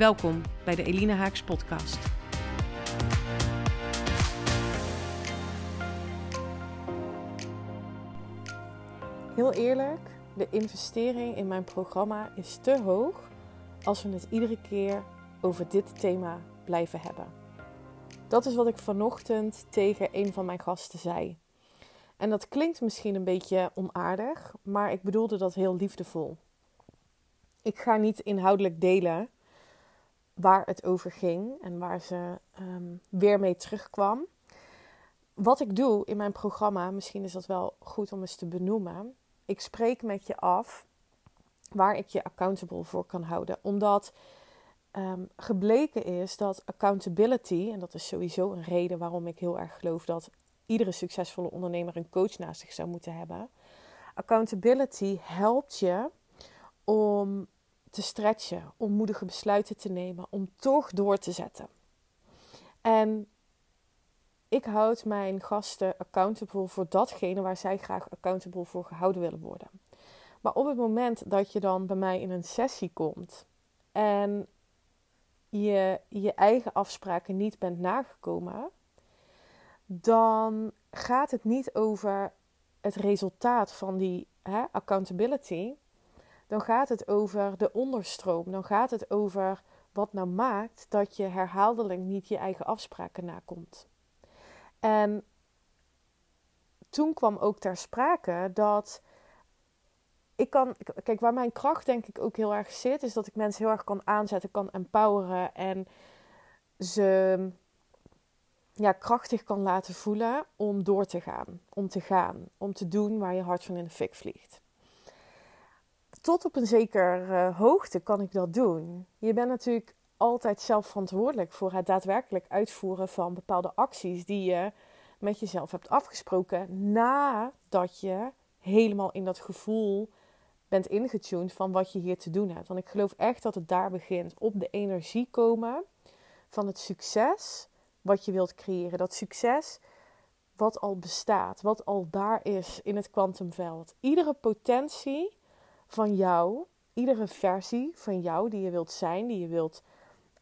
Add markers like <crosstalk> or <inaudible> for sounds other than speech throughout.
Welkom bij de Elina Haaks podcast. Heel eerlijk, de investering in mijn programma is te hoog als we het iedere keer over dit thema blijven hebben. Dat is wat ik vanochtend tegen een van mijn gasten zei. En dat klinkt misschien een beetje onaardig, maar ik bedoelde dat heel liefdevol. Ik ga niet inhoudelijk delen waar het over ging en waar ze ehm, weer mee terugkwam. Wat ik doe in mijn programma, misschien is dat wel goed om eens te benoemen. Ik spreek met je af waar ik je accountable voor kan houden. Omdat um, gebleken is dat accountability, en dat is sowieso een reden waarom ik heel erg geloof dat iedere succesvolle ondernemer een coach naast zich zou moeten hebben. Accountability helpt je om te stretchen, om moedige besluiten te nemen, om toch door te zetten. En ik houd mijn gasten accountable voor datgene waar zij graag accountable voor gehouden willen worden. Maar op het moment dat je dan bij mij in een sessie komt en je je eigen afspraken niet bent nagekomen, dan gaat het niet over het resultaat van die hè, accountability, dan gaat het over de onderstroom. Dan gaat het over wat nou maakt dat je herhaaldelijk niet je eigen afspraken nakomt. En toen kwam ook ter sprake dat ik kan, kijk, waar mijn kracht denk ik ook heel erg zit, is dat ik mensen heel erg kan aanzetten, kan empoweren en ze ja, krachtig kan laten voelen om door te gaan, om te gaan, om te doen waar je hart van in de fik vliegt tot op een zekere hoogte kan ik dat doen. Je bent natuurlijk altijd zelf verantwoordelijk voor het daadwerkelijk uitvoeren van bepaalde acties die je met jezelf hebt afgesproken nadat je helemaal in dat gevoel bent ingetuned van wat je hier te doen hebt. Want ik geloof echt dat het daar begint. Op de energie komen van het succes wat je wilt creëren. Dat succes wat al bestaat, wat al daar is in het kwantumveld. Iedere potentie van jou, iedere versie van jou die je wilt zijn, die je wilt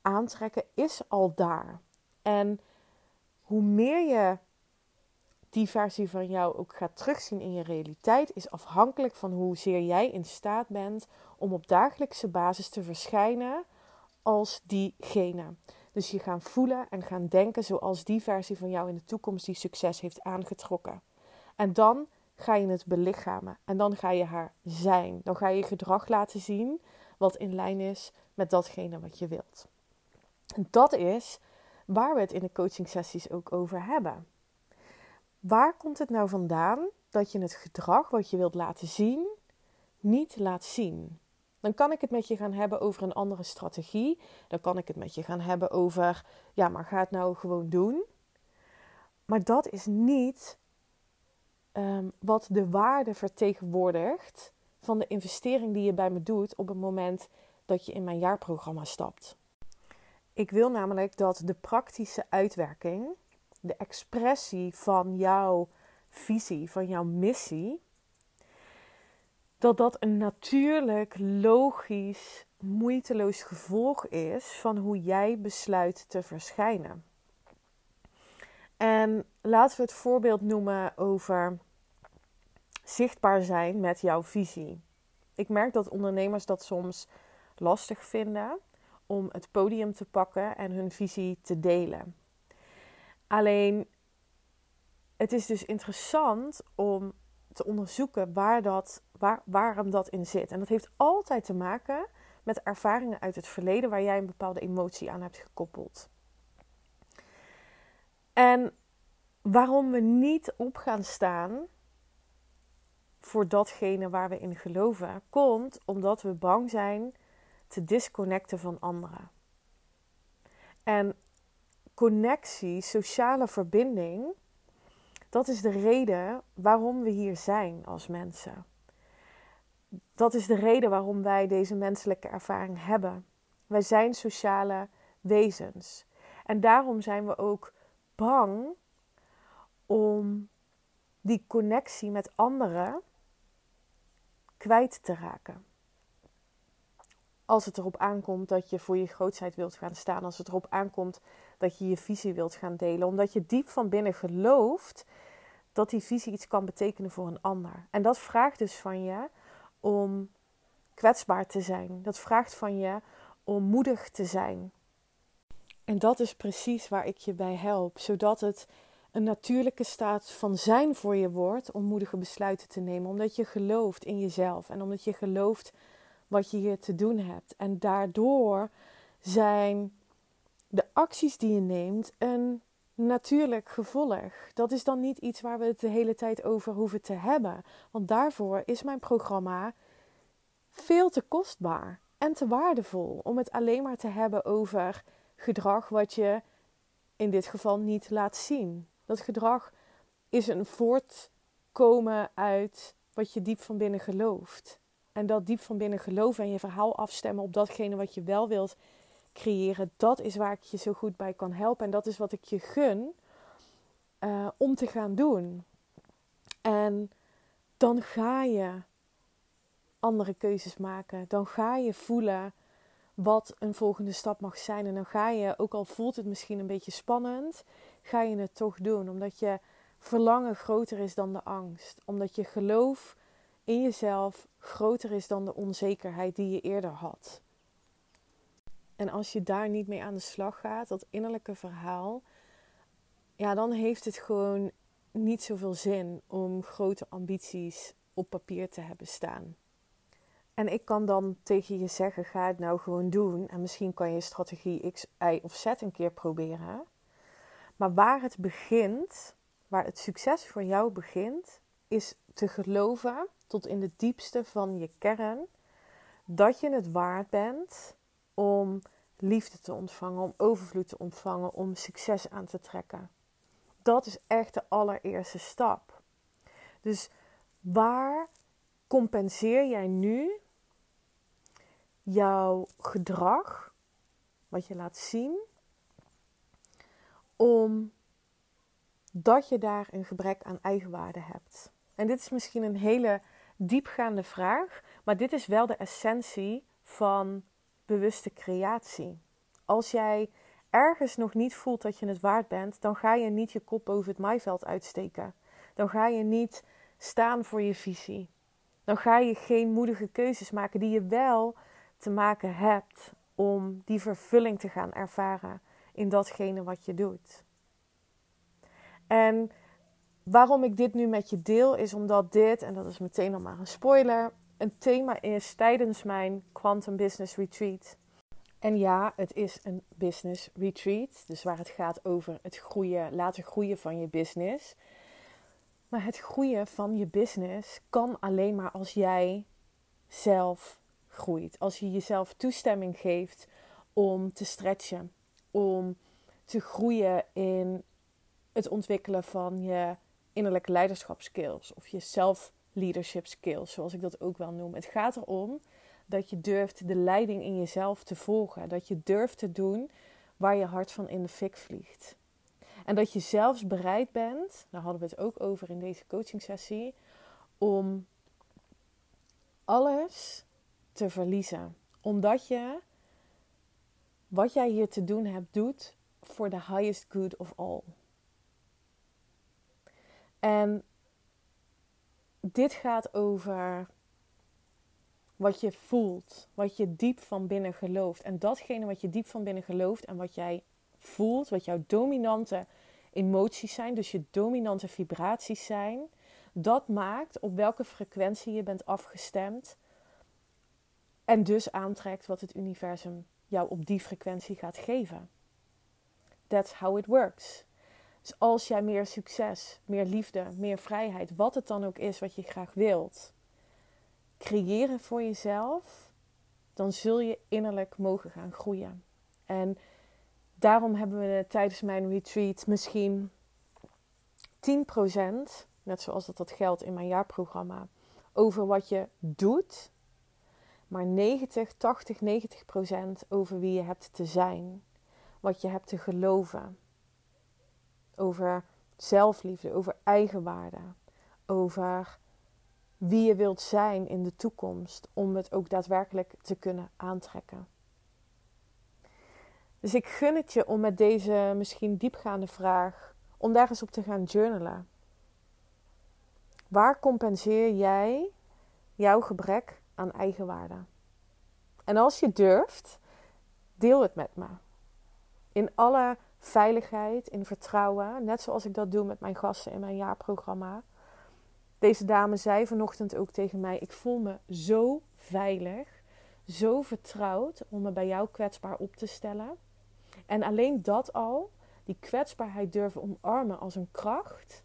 aantrekken, is al daar. En hoe meer je die versie van jou ook gaat terugzien in je realiteit, is afhankelijk van hoezeer jij in staat bent om op dagelijkse basis te verschijnen als diegene. Dus je gaan voelen en gaan denken zoals die versie van jou in de toekomst die succes heeft aangetrokken. En dan ga je het belichamen. En dan ga je haar zijn. Dan ga je gedrag laten zien wat in lijn is met datgene wat je wilt. En dat is waar we het in de coaching sessies ook over hebben. Waar komt het nou vandaan dat je het gedrag wat je wilt laten zien niet laat zien? Dan kan ik het met je gaan hebben over een andere strategie. Dan kan ik het met je gaan hebben over, ja, maar ga het nou gewoon doen. Maar dat is niet Ehm, wat de waarde vertegenwoordigt van de investering die je bij me doet op het moment dat je in mijn jaarprogramma stapt. Ik wil namelijk dat de praktische uitwerking, de expressie van jouw visie, van jouw missie, dat dat een natuurlijk, logisch, moeiteloos gevolg is van hoe jij besluit te verschijnen. En laten we het voorbeeld noemen over zichtbaar zijn met jouw visie. Ik merk dat ondernemers dat soms lastig vinden om het podium te pakken en hun visie te delen. Alleen, het is dus interessant om te onderzoeken waar dat, waar, waarom dat in zit. En dat heeft altijd te maken met ervaringen uit het verleden waar jij een bepaalde emotie aan hebt gekoppeld. En waarom we niet op gaan staan voor datgene waar we in geloven, komt omdat we bang zijn te disconnecten van anderen. En connectie, sociale verbinding, dat is de reden waarom we hier zijn als mensen. Dat is de reden waarom wij deze menselijke ervaring hebben. Wij zijn sociale wezens. En daarom zijn we ook bang om die connectie met anderen kwijt te raken. Als het erop aankomt dat je voor je grootheid wilt gaan staan, als het erop aankomt dat je je visie wilt gaan delen, omdat je diep van binnen gelooft dat die visie iets kan betekenen voor een ander. En dat vraagt dus van je om kwetsbaar te zijn. Dat vraagt van je om moedig te zijn. En dat is precies waar ik je bij help, zodat het een natuurlijke staat van zijn voor je wordt om moedige besluiten te nemen. Omdat je gelooft in jezelf en omdat je gelooft wat je hier te doen hebt. En daardoor zijn de acties die je neemt een natuurlijk gevolg. Dat is dan niet iets waar we het de hele tijd over hoeven te hebben. Want daarvoor is mijn programma veel te kostbaar en te waardevol om het alleen maar te hebben over gedrag wat je in dit geval niet laat zien. Dat gedrag is een voortkomen uit wat je diep van binnen gelooft. En dat diep van binnen geloven en je verhaal afstemmen op datgene wat je wel wilt creëren, dat is waar ik je zo goed bij kan helpen. En dat is wat ik je gun uh, om te gaan doen. En dan ga je andere keuzes maken. Dan ga je voelen wat een volgende stap mag zijn. En dan ga je, ook al voelt het misschien een beetje spannend, ga je het toch doen. Omdat je verlangen groter is dan de angst. Omdat je geloof in jezelf groter is dan de onzekerheid die je eerder had. En als je daar niet mee aan de slag gaat, dat innerlijke verhaal, ja, dan heeft het gewoon niet zoveel zin om grote ambities op papier te hebben staan. En ik kan dan tegen je zeggen: ga het nou gewoon doen. En misschien kan je strategie X, Y of Z een keer proberen. Maar waar het begint, waar het succes voor jou begint, is te geloven tot in de diepste van je kern dat je het waard bent om liefde te ontvangen, om overvloed te ontvangen, om succes aan te trekken. Dat is echt de allereerste stap. Dus waar compenseer jij nu jouw gedrag, wat je laat zien, omdat je daar een gebrek aan eigenwaarde hebt? En dit is misschien een hele diepgaande vraag, maar dit is wel de essentie van bewuste creatie. Als jij ergens nog niet voelt dat je het waard bent, dan ga je niet je kop boven het maaiveld uitsteken. Dan ga je niet staan voor je visie. Dan ga je geen moedige keuzes maken die je wel te maken hebt om die vervulling te gaan ervaren in datgene wat je doet. En waarom ik dit nu met je deel, is omdat dit, en dat is meteen nog maar een spoiler, een thema is tijdens mijn Quantum Business Retreat. En ja, het is een business retreat, dus waar het gaat over het groeien, laten groeien van je business. Maar het groeien van je business kan alleen maar als jij zelf groeit. Als je jezelf toestemming geeft om te stretchen, om te groeien in het ontwikkelen van je innerlijke leiderschapskills of je self leadership skills, zoals ik dat ook wel noem. Het gaat erom dat je durft de leiding in jezelf te volgen, dat je durft te doen waar je hart van in de fik vliegt. En dat je zelfs bereid bent, daar hadden we het ook over in deze coaching sessie, om alles te verliezen. Omdat je wat jij hier te doen hebt, doet voor the highest good of all. En dit gaat over wat je voelt, wat je diep van binnen gelooft. En datgene wat je diep van binnen gelooft en wat jij voelt, wat jouw dominante emoties zijn, dus je dominante vibraties zijn, dat maakt op welke frequentie je bent afgestemd. En dus aantrekt wat het universum jou op die frequentie gaat geven. That's how it works. Dus als jij meer succes, meer liefde, meer vrijheid, wat het dan ook is wat je graag wilt, creëren voor jezelf, dan zul je innerlijk mogen gaan groeien. En Daarom hebben we tijdens mijn retreat misschien 10%, net zoals dat, dat geldt in mijn jaarprogramma, over wat je doet. Maar 90, 80, 90% over wie je hebt te zijn. Wat je hebt te geloven. Over zelfliefde, over eigenwaarde. Over wie je wilt zijn in de toekomst om het ook daadwerkelijk te kunnen aantrekken. Dus ik gun het je om met deze misschien diepgaande vraag, om daar eens op te gaan journalen. Waar compenseer jij jouw gebrek aan eigenwaarde? En als je durft, deel het met me. In alle veiligheid, in vertrouwen, net zoals ik dat doe met mijn gasten in mijn jaarprogramma. Deze dame zei vanochtend ook tegen mij: Ik voel me zo veilig, zo vertrouwd om me bij jou kwetsbaar op te stellen. En alleen dat al, die kwetsbaarheid durven omarmen als een kracht,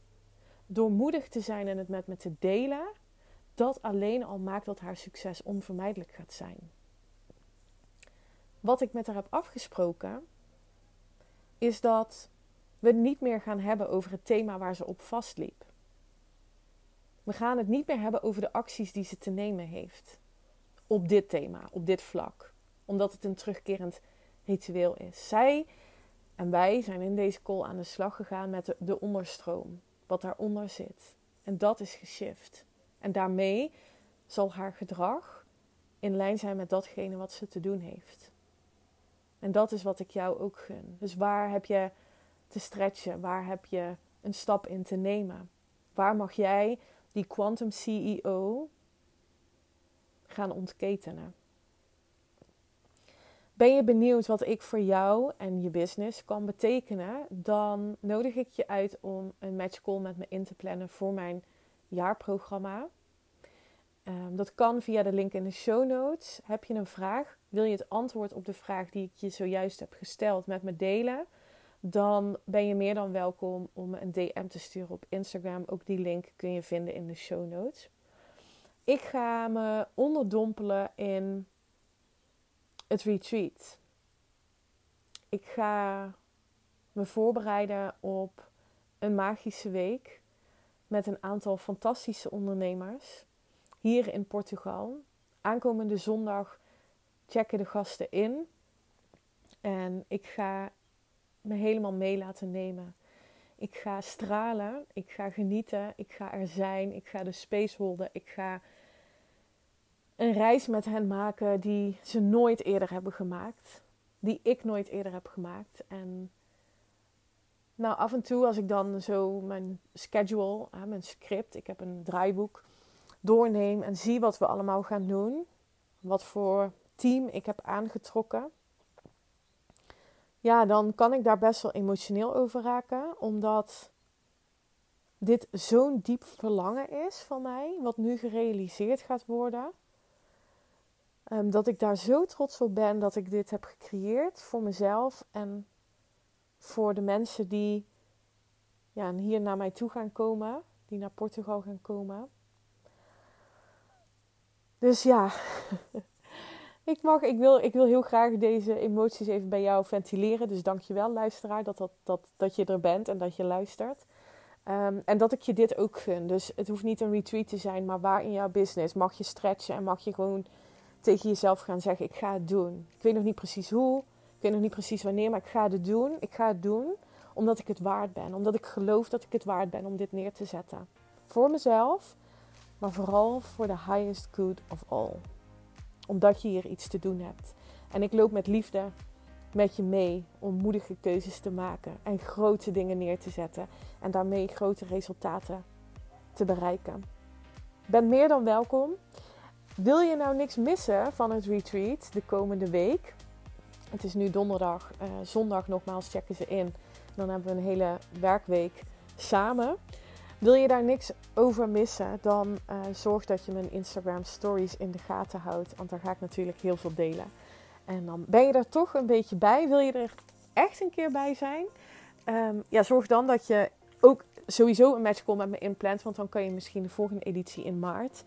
door moedig te zijn en het met me te delen, dat alleen al maakt dat haar succes onvermijdelijk gaat zijn. Wat ik met haar heb afgesproken, is dat we het niet meer gaan hebben over het thema waar ze op vastliep. We gaan het niet meer hebben over de acties die ze te nemen heeft. Op dit thema, op dit vlak. Omdat het een terugkerend ritueel is. Zij en wij zijn in deze call aan de slag gegaan met de, de onderstroom. Wat daaronder zit. En dat is geshift. En daarmee zal haar gedrag in lijn zijn met datgene wat ze te doen heeft. En dat is wat ik jou ook gun. Dus waar heb je te stretchen? Waar heb je een stap in te nemen? Waar mag jij die Quantum CEO gaan ontketenen? Ben je benieuwd wat ik voor jou en je business kan betekenen? Dan nodig ik je uit om een match call met me in te plannen voor mijn jaarprogramma. Um, dat kan via de link in de show notes. Heb je een vraag? Wil je het antwoord op de vraag die ik je zojuist heb gesteld met me delen? Dan ben je meer dan welkom om een DM te sturen op Instagram. Ook die link kun je vinden in de show notes. Ik ga me onderdompelen in het retreat. Ik ga me voorbereiden op een magische week met een aantal fantastische ondernemers hier in Portugal. Aankomende zondag checken de gasten in. En ik ga me helemaal mee laten nemen. Ik ga stralen, ik ga genieten, ik ga er zijn, ik ga de space holden, ik ga een reis met hen maken die ze nooit eerder hebben gemaakt. Die ik nooit eerder heb gemaakt. En nou, af en toe als ik dan zo mijn schedule, mijn script, ik heb een draaiboek, doorneem en zie wat we allemaal gaan doen. Wat voor team ik heb aangetrokken. Ja, dan kan ik daar best wel emotioneel over raken. Omdat dit zo'n diep verlangen is van mij, wat nu gerealiseerd gaat worden. Um, dat ik daar zo trots op ben dat ik dit heb gecreëerd voor mezelf en voor de mensen die ja, hier naar mij toe gaan komen, die naar Portugal gaan komen. Dus ja, <laughs> ik, mag, ik, wil, ik wil heel graag deze emoties even bij jou ventileren. Dus dank je wel, luisteraar, dat, dat, dat, dat je er bent en dat je luistert. Um, en dat ik je dit ook gun. Dus het hoeft niet een retreat te zijn, maar waar in jouw business mag je stretchen en mag je gewoon tegen jezelf gaan zeggen: Ik ga het doen. Ik weet nog niet precies hoe, weet nog niet precies wanneer, maar ik ga het doen. Ik ga het doen omdat ik het waard ben. Omdat ik geloof dat ik het waard ben om dit neer te zetten. Voor mezelf, maar vooral voor de highest good of all. Omdat je hier iets te doen hebt. En ik loop met liefde met je mee om moedige keuzes te maken en grote dingen neer te zetten en daarmee grote resultaten te bereiken. Ben meer dan welkom. Wil je nou niks missen van het retreat de komende week? Het is nu donderdag, uh, zondag nogmaals checken ze in. Dan hebben we een hele werkweek samen. Wil je daar niks over missen, dan uh, zorg dat je mijn Instagram stories in de gaten houdt. Want daar ga ik natuurlijk heel veel delen. En dan ben je er toch een beetje bij. Wil je er echt een keer bij zijn? Um, ja, zorg dan dat je ook sowieso een match call met me inplant. Want dan kan je misschien de volgende editie in maart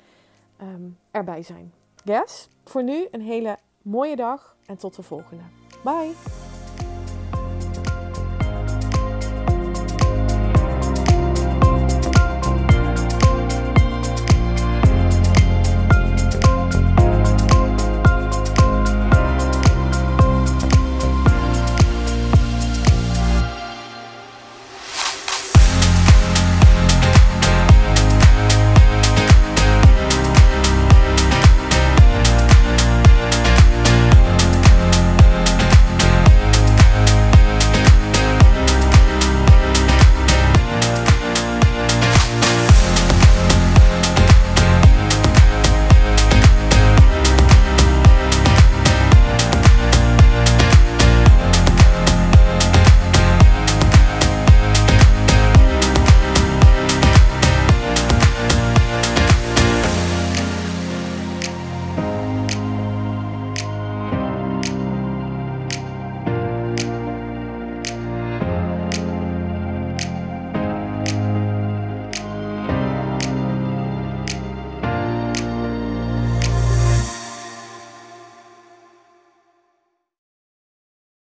um, erbij zijn. Yes? Voor nu een hele mooie dag en tot de volgende. Bye!